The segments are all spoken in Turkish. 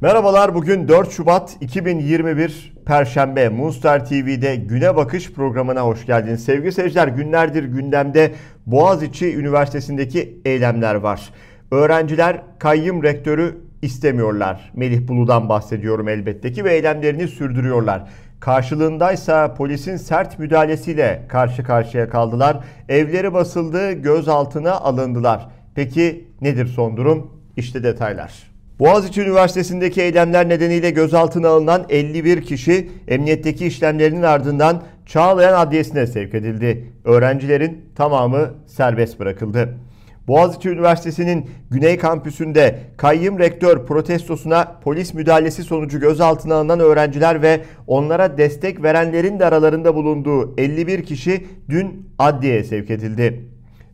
Merhabalar bugün 4 Şubat 2021 Perşembe Moonstar TV'de Güne Bakış programına hoş geldiniz. Sevgili seyirciler günlerdir gündemde Boğaziçi Üniversitesi'ndeki eylemler var. Öğrenciler kayyım rektörü istemiyorlar. Melih Bulu'dan bahsediyorum elbette ki ve eylemlerini sürdürüyorlar. Karşılığındaysa polisin sert müdahalesiyle karşı karşıya kaldılar. Evleri basıldı, gözaltına alındılar. Peki nedir son durum? İşte detaylar. Boğaziçi Üniversitesi'ndeki eylemler nedeniyle gözaltına alınan 51 kişi emniyetteki işlemlerinin ardından Çağlayan Adliyesi'ne sevk edildi. Öğrencilerin tamamı serbest bırakıldı. Boğaziçi Üniversitesi'nin Güney Kampüsü'nde kayyım rektör protestosuna polis müdahalesi sonucu gözaltına alınan öğrenciler ve onlara destek verenlerin de aralarında bulunduğu 51 kişi dün adliyeye sevk edildi.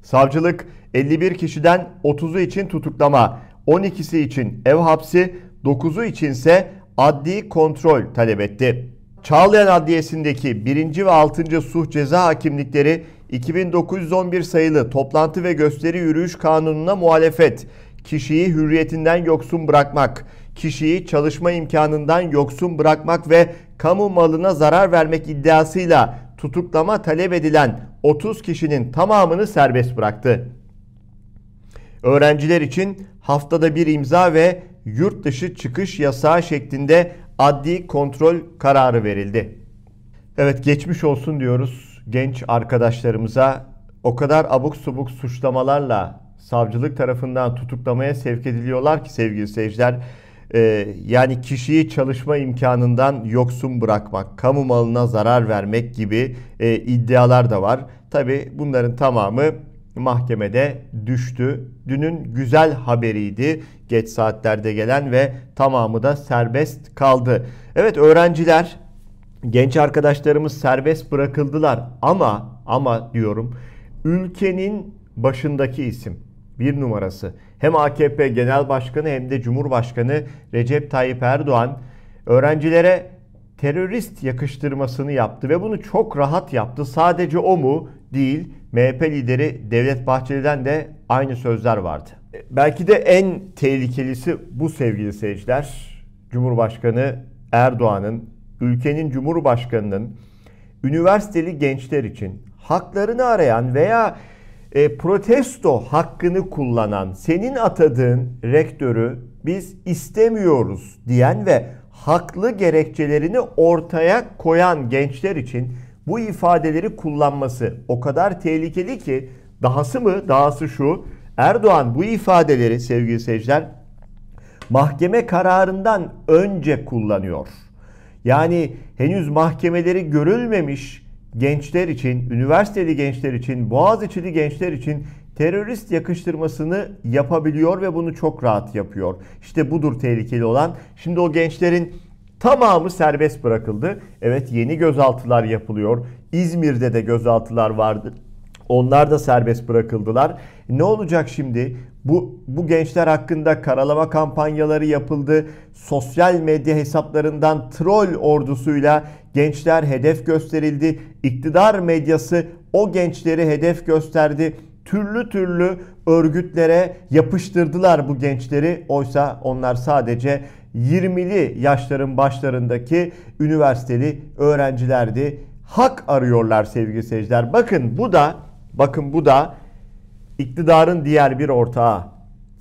Savcılık 51 kişiden 30'u için tutuklama, 12'si için ev hapsi, 9'u içinse adli kontrol talep etti. Çağlayan Adliyesi'ndeki 1. ve 6. suh ceza hakimlikleri 2911 sayılı toplantı ve gösteri yürüyüş kanununa muhalefet, kişiyi hürriyetinden yoksun bırakmak, kişiyi çalışma imkanından yoksun bırakmak ve kamu malına zarar vermek iddiasıyla tutuklama talep edilen 30 kişinin tamamını serbest bıraktı. Öğrenciler için haftada bir imza ve yurt dışı çıkış yasağı şeklinde adli kontrol kararı verildi. Evet geçmiş olsun diyoruz genç arkadaşlarımıza. O kadar abuk subuk suçlamalarla savcılık tarafından tutuklamaya sevk ediliyorlar ki sevgili seyirciler. Ee, yani kişiyi çalışma imkanından yoksun bırakmak, kamu malına zarar vermek gibi e, iddialar da var. Tabi bunların tamamı mahkemede düştü. Dünün güzel haberiydi geç saatlerde gelen ve tamamı da serbest kaldı. Evet öğrenciler, genç arkadaşlarımız serbest bırakıldılar ama ama diyorum ülkenin başındaki isim bir numarası hem AKP Genel Başkanı hem de Cumhurbaşkanı Recep Tayyip Erdoğan öğrencilere terörist yakıştırmasını yaptı ve bunu çok rahat yaptı. Sadece o mu? Değil. MHP lideri Devlet Bahçeli'den de aynı sözler vardı. Belki de en tehlikelisi bu sevgili seyirciler. Cumhurbaşkanı Erdoğan'ın, ülkenin Cumhurbaşkanı'nın üniversiteli gençler için haklarını arayan veya e, protesto hakkını kullanan, senin atadığın rektörü biz istemiyoruz diyen ve haklı gerekçelerini ortaya koyan gençler için bu ifadeleri kullanması o kadar tehlikeli ki dahası mı dahası şu Erdoğan bu ifadeleri sevgili seyirciler mahkeme kararından önce kullanıyor. Yani henüz mahkemeleri görülmemiş gençler için, üniversiteli gençler için, Boğaziçi'li gençler için terörist yakıştırmasını yapabiliyor ve bunu çok rahat yapıyor. İşte budur tehlikeli olan. Şimdi o gençlerin tamamı serbest bırakıldı. Evet yeni gözaltılar yapılıyor. İzmir'de de gözaltılar vardı. Onlar da serbest bırakıldılar. Ne olacak şimdi? Bu, bu gençler hakkında karalama kampanyaları yapıldı. Sosyal medya hesaplarından troll ordusuyla gençler hedef gösterildi. İktidar medyası o gençleri hedef gösterdi. Türlü türlü örgütlere yapıştırdılar bu gençleri. Oysa onlar sadece 20'li yaşların başlarındaki üniversiteli öğrencilerdi. Hak arıyorlar sevgili seyirciler. Bakın bu da bakın bu da iktidarın diğer bir ortağı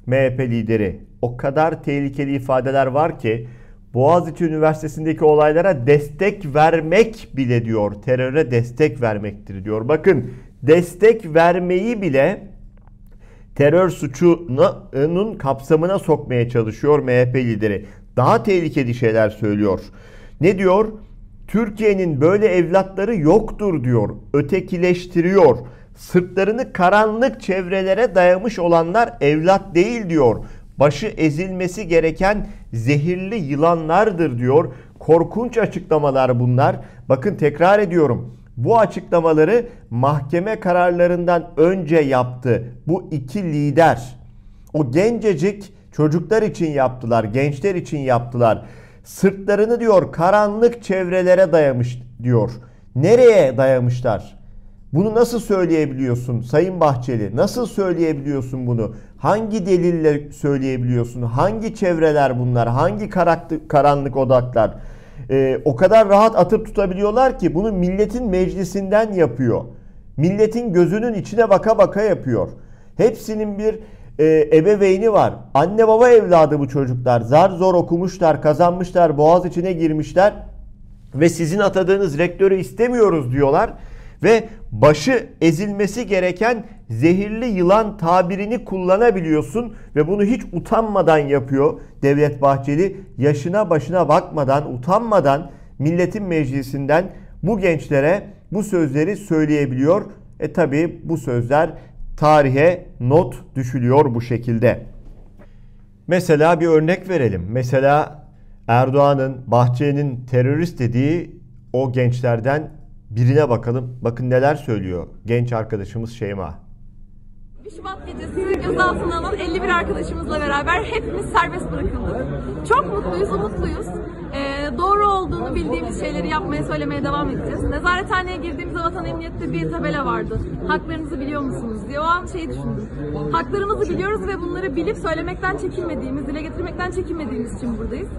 MHP lideri. O kadar tehlikeli ifadeler var ki Boğaziçi Üniversitesi'ndeki olaylara destek vermek bile diyor. Teröre destek vermektir diyor. Bakın destek vermeyi bile terör suçunun kapsamına sokmaya çalışıyor MHP lideri. Daha tehlikeli şeyler söylüyor. Ne diyor? Türkiye'nin böyle evlatları yoktur diyor. Ötekileştiriyor. Sırtlarını karanlık çevrelere dayamış olanlar evlat değil diyor. Başı ezilmesi gereken zehirli yılanlardır diyor. Korkunç açıklamalar bunlar. Bakın tekrar ediyorum. Bu açıklamaları mahkeme kararlarından önce yaptı. Bu iki lider. O gencecik çocuklar için yaptılar, gençler için yaptılar. Sırtlarını diyor karanlık çevrelere dayamış diyor. Nereye dayamışlar? Bunu nasıl söyleyebiliyorsun Sayın Bahçeli? Nasıl söyleyebiliyorsun bunu? Hangi delille söyleyebiliyorsun? Hangi çevreler bunlar? Hangi karanlık odaklar? Ee, o kadar rahat atıp tutabiliyorlar ki bunu milletin meclisinden yapıyor. Milletin gözünün içine baka baka yapıyor. Hepsinin bir e, ebeveyni var. Anne baba evladı bu çocuklar. Zar zor okumuşlar, kazanmışlar, boğaz içine girmişler ve sizin atadığınız rektörü istemiyoruz diyorlar ve başı ezilmesi gereken zehirli yılan tabirini kullanabiliyorsun ve bunu hiç utanmadan yapıyor Devlet Bahçeli. Yaşına başına bakmadan, utanmadan milletin meclisinden bu gençlere bu sözleri söyleyebiliyor. E tabi bu sözler tarihe not düşülüyor bu şekilde. Mesela bir örnek verelim. Mesela Erdoğan'ın, Bahçeli'nin terörist dediği o gençlerden birine bakalım. Bakın neler söylüyor genç arkadaşımız Şeyma. 1 Şubat gecesi gözaltına alınan 51 arkadaşımızla beraber hepimiz serbest bırakıldık. Çok mutluyuz, umutluyuz. Ee, doğru olduğunu bildiğimiz şeyleri yapmaya, söylemeye devam edeceğiz. Nezarethaneye girdiğimizde vatan emniyette bir tabela vardı. Haklarınızı biliyor musunuz diye. O an şeyi düşündüm. Haklarımızı biliyoruz ve bunları bilip söylemekten çekinmediğimiz, dile getirmekten çekinmediğimiz için buradayız.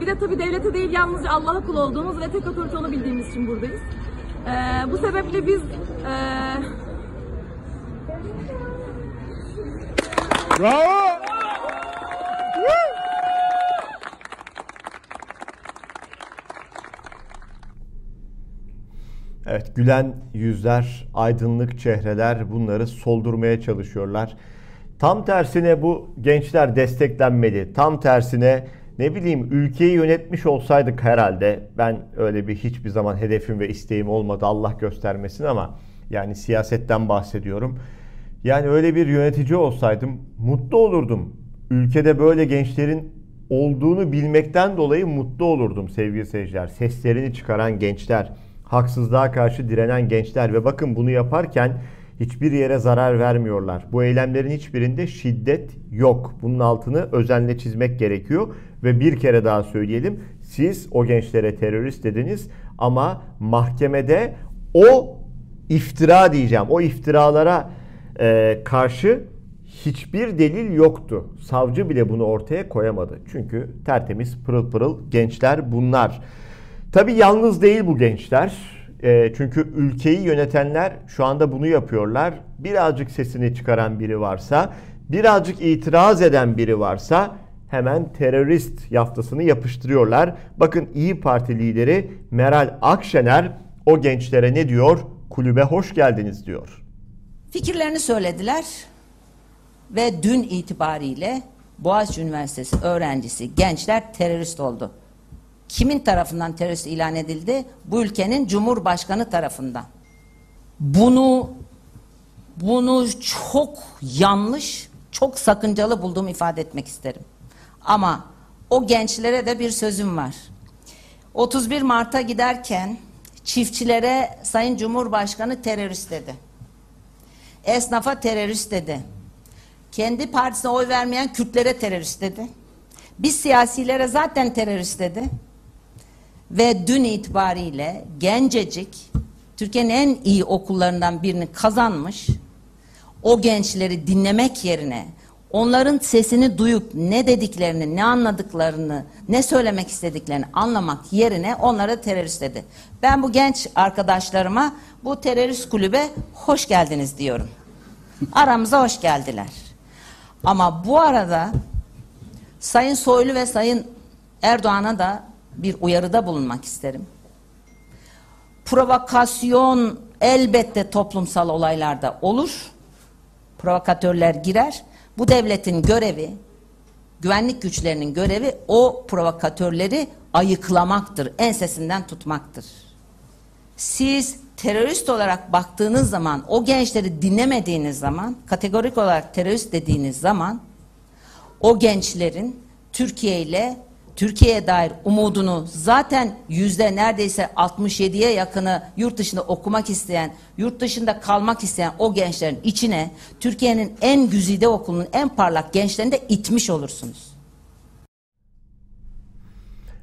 Bir de tabii devlete değil yalnızca Allah'a kul olduğumuz ve tek otorite onu bildiğimiz için buradayız. Ee, bu sebeple biz e, Bravo! Evet, gülen yüzler, aydınlık çehreler bunları soldurmaya çalışıyorlar. Tam tersine bu gençler desteklenmeli. Tam tersine ne bileyim ülkeyi yönetmiş olsaydık herhalde ben öyle bir hiçbir zaman hedefim ve isteğim olmadı Allah göstermesin ama yani siyasetten bahsediyorum. Yani öyle bir yönetici olsaydım mutlu olurdum. Ülkede böyle gençlerin olduğunu bilmekten dolayı mutlu olurdum sevgili seyirciler. Seslerini çıkaran gençler, haksızlığa karşı direnen gençler ve bakın bunu yaparken hiçbir yere zarar vermiyorlar. Bu eylemlerin hiçbirinde şiddet yok. Bunun altını özenle çizmek gerekiyor ve bir kere daha söyleyelim. Siz o gençlere terörist dediniz ama mahkemede o iftira diyeceğim. O iftiralara e, karşı hiçbir delil yoktu. Savcı bile bunu ortaya koyamadı. Çünkü tertemiz pırıl pırıl gençler bunlar. Tabi yalnız değil bu gençler. E, çünkü ülkeyi yönetenler şu anda bunu yapıyorlar. Birazcık sesini çıkaran biri varsa, birazcık itiraz eden biri varsa hemen terörist yaftasını yapıştırıyorlar. Bakın İyi Parti lideri Meral Akşener o gençlere ne diyor? Kulübe hoş geldiniz diyor. Fikirlerini söylediler ve dün itibariyle Boğaziçi Üniversitesi öğrencisi gençler terörist oldu. Kimin tarafından terörist ilan edildi? Bu ülkenin Cumhurbaşkanı tarafından. Bunu bunu çok yanlış, çok sakıncalı bulduğumu ifade etmek isterim. Ama o gençlere de bir sözüm var. 31 Mart'a giderken çiftçilere Sayın Cumhurbaşkanı terörist dedi. Esnafa terörist dedi. Kendi partisine oy vermeyen Kürtlere terörist dedi. Biz siyasilere zaten terörist dedi. Ve dün itibariyle gencecik Türkiye'nin en iyi okullarından birini kazanmış. O gençleri dinlemek yerine onların sesini duyup ne dediklerini, ne anladıklarını, ne söylemek istediklerini anlamak yerine onlara terörist dedi. Ben bu genç arkadaşlarıma bu terörist kulübe hoş geldiniz diyorum. Aramıza hoş geldiler. Ama bu arada Sayın Soylu ve Sayın Erdoğan'a da bir uyarıda bulunmak isterim. Provokasyon elbette toplumsal olaylarda olur. Provokatörler girer. Bu devletin görevi, güvenlik güçlerinin görevi o provokatörleri ayıklamaktır, ensesinden tutmaktır. Siz terörist olarak baktığınız zaman, o gençleri dinlemediğiniz zaman, kategorik olarak terörist dediğiniz zaman, o gençlerin Türkiye ile Türkiye'ye dair umudunu zaten yüzde neredeyse 67'ye yakını yurt dışında okumak isteyen, yurt dışında kalmak isteyen o gençlerin içine Türkiye'nin en güzide okulunun en parlak gençlerini de itmiş olursunuz.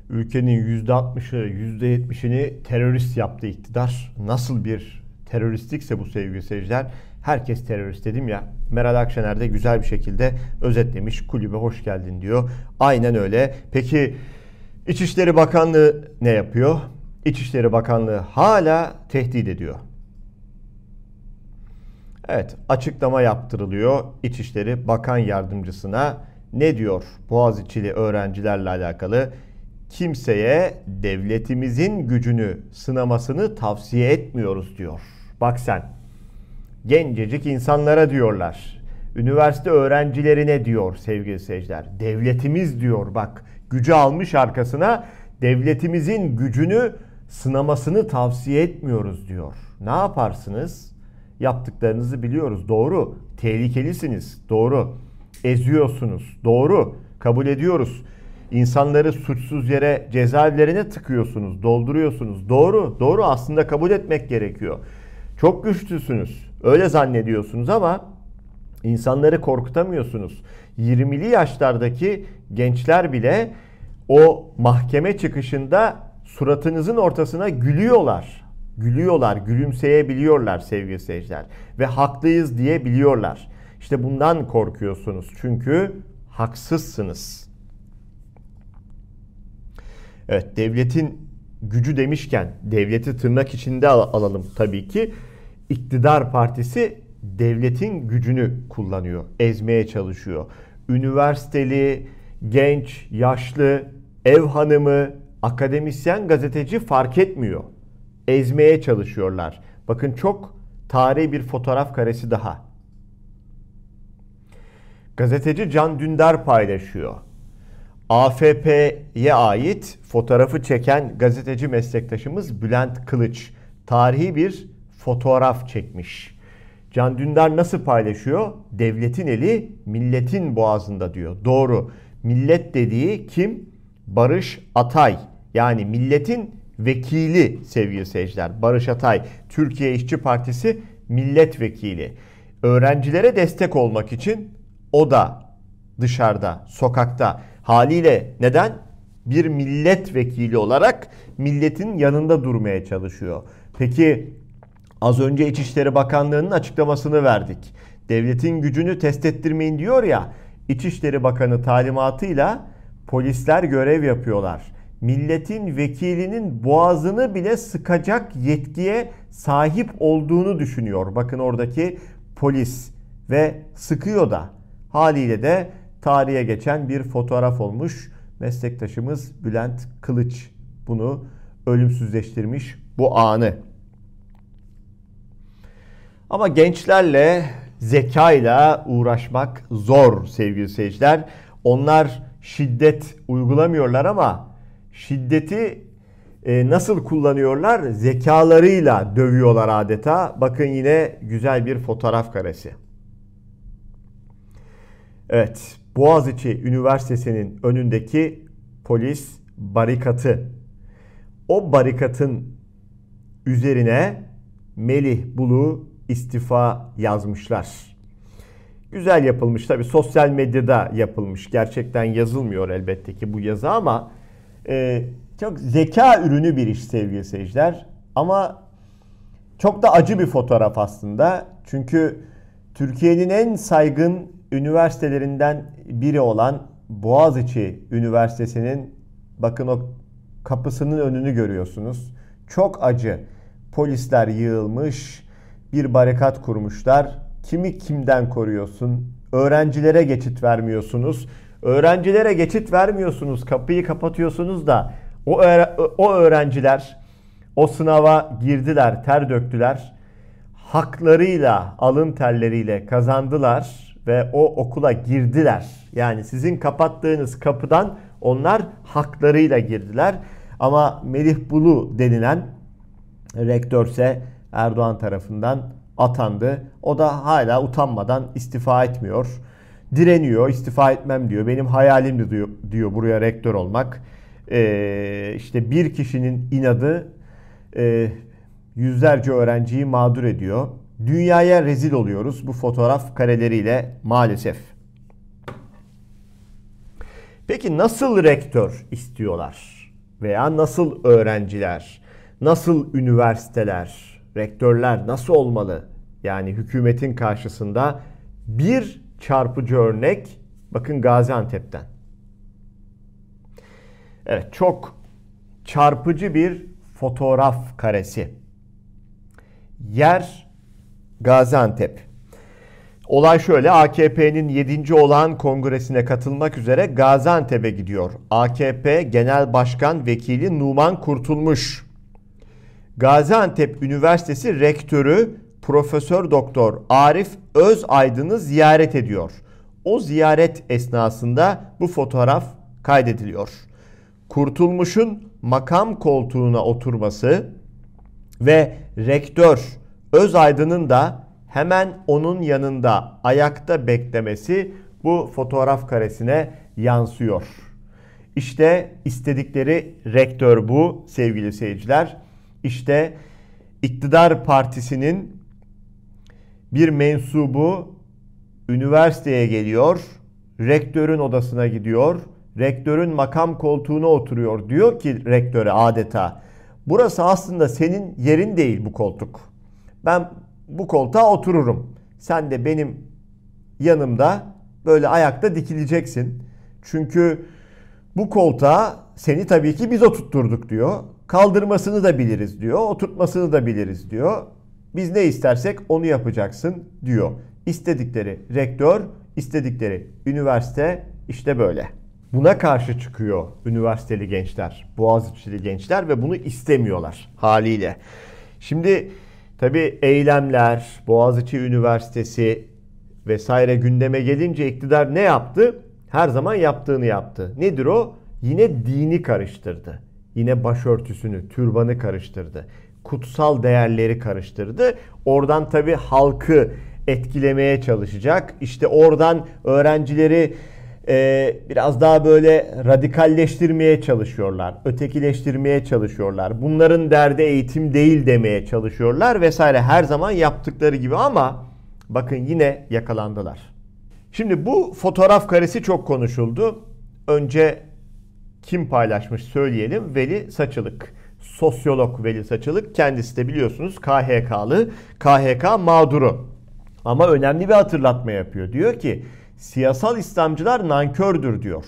Ülkenin %60'ı, %70'ini terörist yaptı iktidar. Nasıl bir teröristikse bu sevgili seyirciler herkes terörist dedim ya. Meral Akşener de güzel bir şekilde özetlemiş. Kulübe hoş geldin diyor. Aynen öyle. Peki İçişleri Bakanlığı ne yapıyor? İçişleri Bakanlığı hala tehdit ediyor. Evet, açıklama yaptırılıyor İçişleri Bakan Yardımcısına. Ne diyor Boğaziçi'li öğrencilerle alakalı? Kimseye devletimizin gücünü sınamasını tavsiye etmiyoruz diyor. Bak sen, gencecik insanlara diyorlar. Üniversite öğrencilerine diyor sevgili seyirciler. Devletimiz diyor bak gücü almış arkasına devletimizin gücünü sınamasını tavsiye etmiyoruz diyor. Ne yaparsınız? Yaptıklarınızı biliyoruz. Doğru. Tehlikelisiniz. Doğru. Eziyorsunuz. Doğru. Kabul ediyoruz. İnsanları suçsuz yere cezaevlerine tıkıyorsunuz, dolduruyorsunuz. Doğru. Doğru aslında kabul etmek gerekiyor. Çok güçlüsünüz. Öyle zannediyorsunuz ama insanları korkutamıyorsunuz. 20'li yaşlardaki gençler bile o mahkeme çıkışında suratınızın ortasına gülüyorlar. Gülüyorlar, gülümseyebiliyorlar sevgili seyirciler. Ve haklıyız diyebiliyorlar. İşte bundan korkuyorsunuz. Çünkü haksızsınız. Evet, devletin gücü demişken devleti tırnak içinde alalım tabii ki. İktidar partisi devletin gücünü kullanıyor, ezmeye çalışıyor. Üniversiteli, genç, yaşlı, ev hanımı, akademisyen, gazeteci fark etmiyor. Ezmeye çalışıyorlar. Bakın çok tarihi bir fotoğraf karesi daha. Gazeteci Can Dündar paylaşıyor. AFP'ye ait fotoğrafı çeken gazeteci meslektaşımız Bülent Kılıç tarihi bir fotoğraf çekmiş. Can Dündar nasıl paylaşıyor? Devletin eli milletin boğazında diyor. Doğru. Millet dediği kim? Barış Atay. Yani milletin vekili sevgili seyirciler. Barış Atay, Türkiye İşçi Partisi milletvekili. Öğrencilere destek olmak için o da dışarıda, sokakta. Haliyle neden? Bir milletvekili olarak milletin yanında durmaya çalışıyor. Peki az önce İçişleri Bakanlığı'nın açıklamasını verdik. Devletin gücünü test ettirmeyin diyor ya. İçişleri Bakanı talimatıyla polisler görev yapıyorlar. Milletin vekilinin boğazını bile sıkacak yetkiye sahip olduğunu düşünüyor. Bakın oradaki polis ve sıkıyor da. Haliyle de tarihe geçen bir fotoğraf olmuş. Meslektaşımız Bülent Kılıç bunu ölümsüzleştirmiş bu anı. Ama gençlerle zekayla uğraşmak zor sevgili seyirciler. Onlar şiddet uygulamıyorlar ama şiddeti e, nasıl kullanıyorlar? Zekalarıyla dövüyorlar adeta. Bakın yine güzel bir fotoğraf karesi. Evet, Boğaziçi Üniversitesi'nin önündeki polis barikatı. O barikatın üzerine Melih Bulu istifa yazmışlar. Güzel yapılmış tabi sosyal medyada yapılmış. Gerçekten yazılmıyor elbette ki bu yazı ama e, çok zeka ürünü bir iş sevgili seyirciler. Ama çok da acı bir fotoğraf aslında. Çünkü Türkiye'nin en saygın üniversitelerinden biri olan Boğaziçi Üniversitesi'nin bakın o kapısının önünü görüyorsunuz. Çok acı. Polisler yığılmış, bir barikat kurmuşlar. Kimi kimden koruyorsun? Öğrencilere geçit vermiyorsunuz. Öğrencilere geçit vermiyorsunuz. Kapıyı kapatıyorsunuz da o, o öğrenciler o sınava girdiler, ter döktüler. Haklarıyla, alın terleriyle kazandılar ve o okula girdiler. Yani sizin kapattığınız kapıdan onlar haklarıyla girdiler. Ama Melih Bulu denilen rektörse Erdoğan tarafından atandı. O da hala utanmadan istifa etmiyor. Direniyor, istifa etmem diyor. Benim hayalimdi diyor, diyor buraya rektör olmak. Ee, işte bir kişinin inadı e, yüzlerce öğrenciyi mağdur ediyor. Dünyaya rezil oluyoruz bu fotoğraf kareleriyle maalesef. Peki nasıl rektör istiyorlar? Veya nasıl öğrenciler? Nasıl üniversiteler? Rektörler nasıl olmalı? Yani hükümetin karşısında bir çarpıcı örnek bakın Gaziantep'ten. Evet çok çarpıcı bir fotoğraf karesi. Yer Gaziantep. Olay şöyle AKP'nin 7. olağan kongresine katılmak üzere Gaziantep'e gidiyor. AKP Genel Başkan Vekili Numan Kurtulmuş. Gaziantep Üniversitesi Rektörü Profesör Doktor Arif Özaydın'ı ziyaret ediyor. O ziyaret esnasında bu fotoğraf kaydediliyor. Kurtulmuş'un makam koltuğuna oturması ve rektör Özaydın'ın da hemen onun yanında ayakta beklemesi bu fotoğraf karesine yansıyor. İşte istedikleri rektör bu sevgili seyirciler. İşte iktidar partisinin bir mensubu üniversiteye geliyor, rektörün odasına gidiyor, rektörün makam koltuğuna oturuyor. Diyor ki rektöre adeta, burası aslında senin yerin değil bu koltuk. Ben bu koltuğa otururum. Sen de benim yanımda böyle ayakta dikileceksin. Çünkü bu koltuğa seni tabii ki biz oturtturduk diyor. Kaldırmasını da biliriz diyor. Oturtmasını da biliriz diyor. Biz ne istersek onu yapacaksın diyor. İstedikleri rektör, istedikleri üniversite işte böyle. Buna karşı çıkıyor üniversiteli gençler, Boğaziçi'li gençler ve bunu istemiyorlar haliyle. Şimdi tabi eylemler, Boğaziçi Üniversitesi vesaire gündeme gelince iktidar ne yaptı? Her zaman yaptığını yaptı. Nedir o? Yine dini karıştırdı. Yine başörtüsünü, türbanı karıştırdı. Kutsal değerleri karıştırdı. Oradan tabi halkı etkilemeye çalışacak. İşte oradan öğrencileri e, biraz daha böyle radikalleştirmeye çalışıyorlar. Ötekileştirmeye çalışıyorlar. Bunların derdi eğitim değil demeye çalışıyorlar vesaire. Her zaman yaptıkları gibi ama bakın yine yakalandılar. Şimdi bu fotoğraf karesi çok konuşuldu. Önce kim paylaşmış söyleyelim. Veli Saçılık. Sosyolog Veli Saçılık. Kendisi de biliyorsunuz KHK'lı. KHK mağduru. Ama önemli bir hatırlatma yapıyor. Diyor ki siyasal İslamcılar nankördür diyor.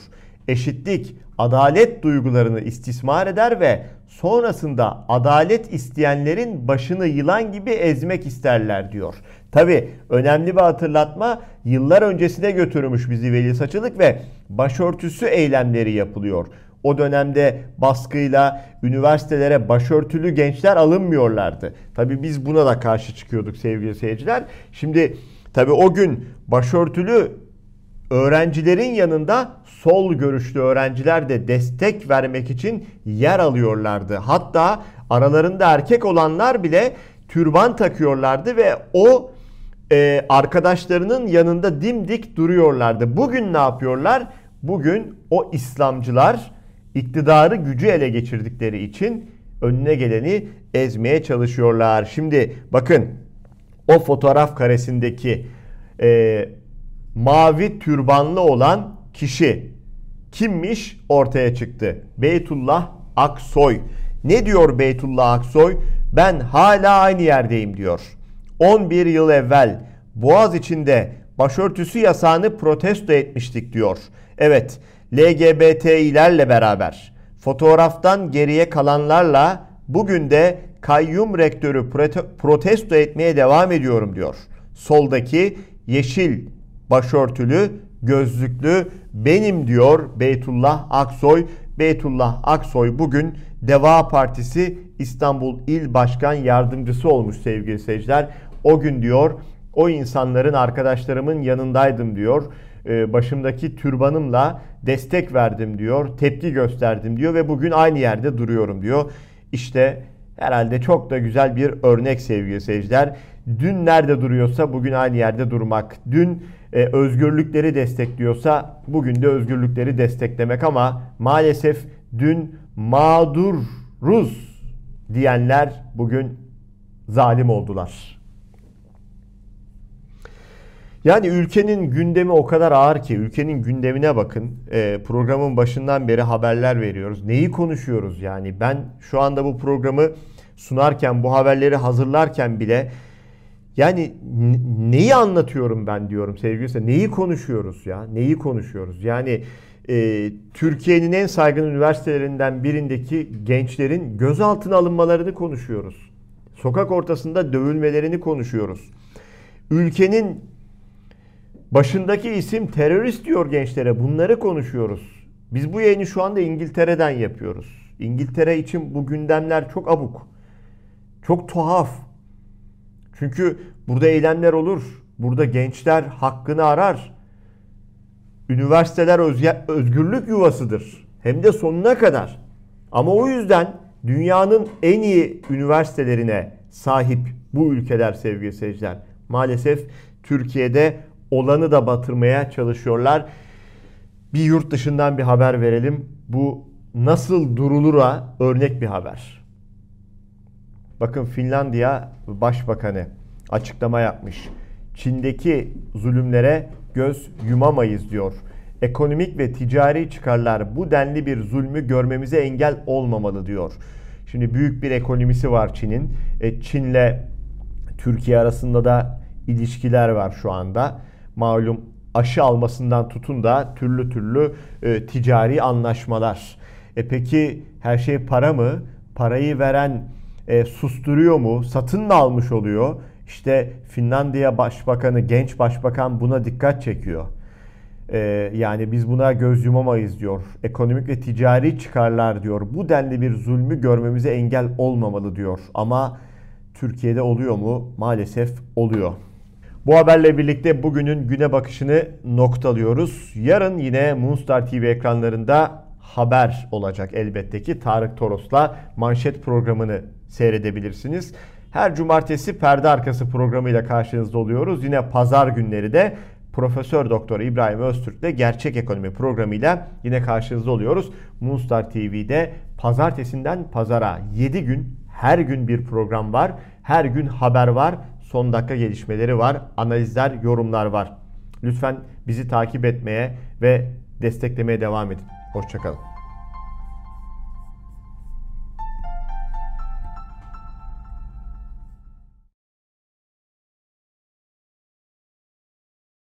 Eşitlik, adalet duygularını istismar eder ve sonrasında adalet isteyenlerin başını yılan gibi ezmek isterler diyor. Tabi önemli bir hatırlatma yıllar öncesine götürmüş bizi Veli Saçılık ve başörtüsü eylemleri yapılıyor. O dönemde baskıyla üniversitelere başörtülü gençler alınmıyorlardı. Tabi biz buna da karşı çıkıyorduk sevgili seyirciler. Şimdi tabi o gün başörtülü öğrencilerin yanında sol görüşlü öğrenciler de destek vermek için yer alıyorlardı. Hatta aralarında erkek olanlar bile türban takıyorlardı ve o e, arkadaşlarının yanında dimdik duruyorlardı. Bugün ne yapıyorlar? Bugün o İslamcılar iktidarı gücü ele geçirdikleri için önüne geleni ezmeye çalışıyorlar. Şimdi bakın o fotoğraf karesindeki e, mavi türbanlı olan kişi kimmiş ortaya çıktı. Beytullah Aksoy. Ne diyor Beytullah Aksoy? Ben hala aynı yerdeyim diyor. 11 yıl evvel Boğaz içinde başörtüsü yasağını protesto etmiştik diyor. Evet, LGBT'lerle beraber fotoğraftan geriye kalanlarla bugün de kayyum rektörü protesto etmeye devam ediyorum diyor. Soldaki yeşil başörtülü, gözlüklü benim diyor Beytullah Aksoy. Beytullah Aksoy bugün Deva Partisi İstanbul İl Başkan Yardımcısı olmuş sevgili seyirciler. O gün diyor o insanların arkadaşlarımın yanındaydım diyor. Ee, başımdaki türbanımla destek verdim diyor. Tepki gösterdim diyor ve bugün aynı yerde duruyorum diyor. İşte herhalde çok da güzel bir örnek sevgili seyirciler. Dün nerede duruyorsa bugün aynı yerde durmak. Dün e, özgürlükleri destekliyorsa bugün de özgürlükleri desteklemek ama maalesef dün mağduruz diyenler bugün zalim oldular. Yani ülkenin gündemi o kadar ağır ki ülkenin gündemine bakın. E, programın başından beri haberler veriyoruz. Neyi konuşuyoruz yani? Ben şu anda bu programı sunarken, bu haberleri hazırlarken bile yani neyi anlatıyorum ben diyorum sevgili seyirciler. Neyi konuşuyoruz ya? Neyi konuşuyoruz? Yani e, Türkiye'nin en saygın üniversitelerinden birindeki gençlerin gözaltına alınmalarını konuşuyoruz. Sokak ortasında dövülmelerini konuşuyoruz. Ülkenin başındaki isim terörist diyor gençlere. Bunları konuşuyoruz. Biz bu yayını şu anda İngiltere'den yapıyoruz. İngiltere için bu gündemler çok abuk. Çok tuhaf. Çünkü burada eylemler olur. Burada gençler hakkını arar. Üniversiteler özgürlük yuvasıdır. Hem de sonuna kadar. Ama o yüzden dünyanın en iyi üniversitelerine sahip bu ülkeler sevgili seyirciler. Maalesef Türkiye'de olanı da batırmaya çalışıyorlar. Bir yurt dışından bir haber verelim. Bu nasıl durulura örnek bir haber. Bakın Finlandiya Başbakanı açıklama yapmış. Çin'deki zulümlere göz yumamayız diyor. Ekonomik ve ticari çıkarlar bu denli bir zulmü görmemize engel olmamalı diyor. Şimdi büyük bir ekonomisi var Çin'in. E, Çin'le Türkiye arasında da ilişkiler var şu anda. Malum aşı almasından tutun da türlü türlü e, ticari anlaşmalar. E peki her şey para mı? Parayı veren e, susturuyor mu? Satın mı almış oluyor? İşte Finlandiya Başbakanı, genç başbakan buna dikkat çekiyor. Ee, yani biz buna göz yumamayız diyor. Ekonomik ve ticari çıkarlar diyor. Bu denli bir zulmü görmemize engel olmamalı diyor. Ama Türkiye'de oluyor mu? Maalesef oluyor. Bu haberle birlikte bugünün güne bakışını noktalıyoruz. Yarın yine Moonstar TV ekranlarında haber olacak elbette ki. Tarık Toros'la manşet programını seyredebilirsiniz. Her cumartesi perde arkası programıyla karşınızda oluyoruz. Yine pazar günleri de Profesör Doktor İbrahim Öztürk'le Gerçek Ekonomi programıyla yine karşınızda oluyoruz. Moonstar TV'de pazartesinden pazara 7 gün her gün bir program var. Her gün haber var. Son dakika gelişmeleri var. Analizler, yorumlar var. Lütfen bizi takip etmeye ve desteklemeye devam edin. Hoşçakalın.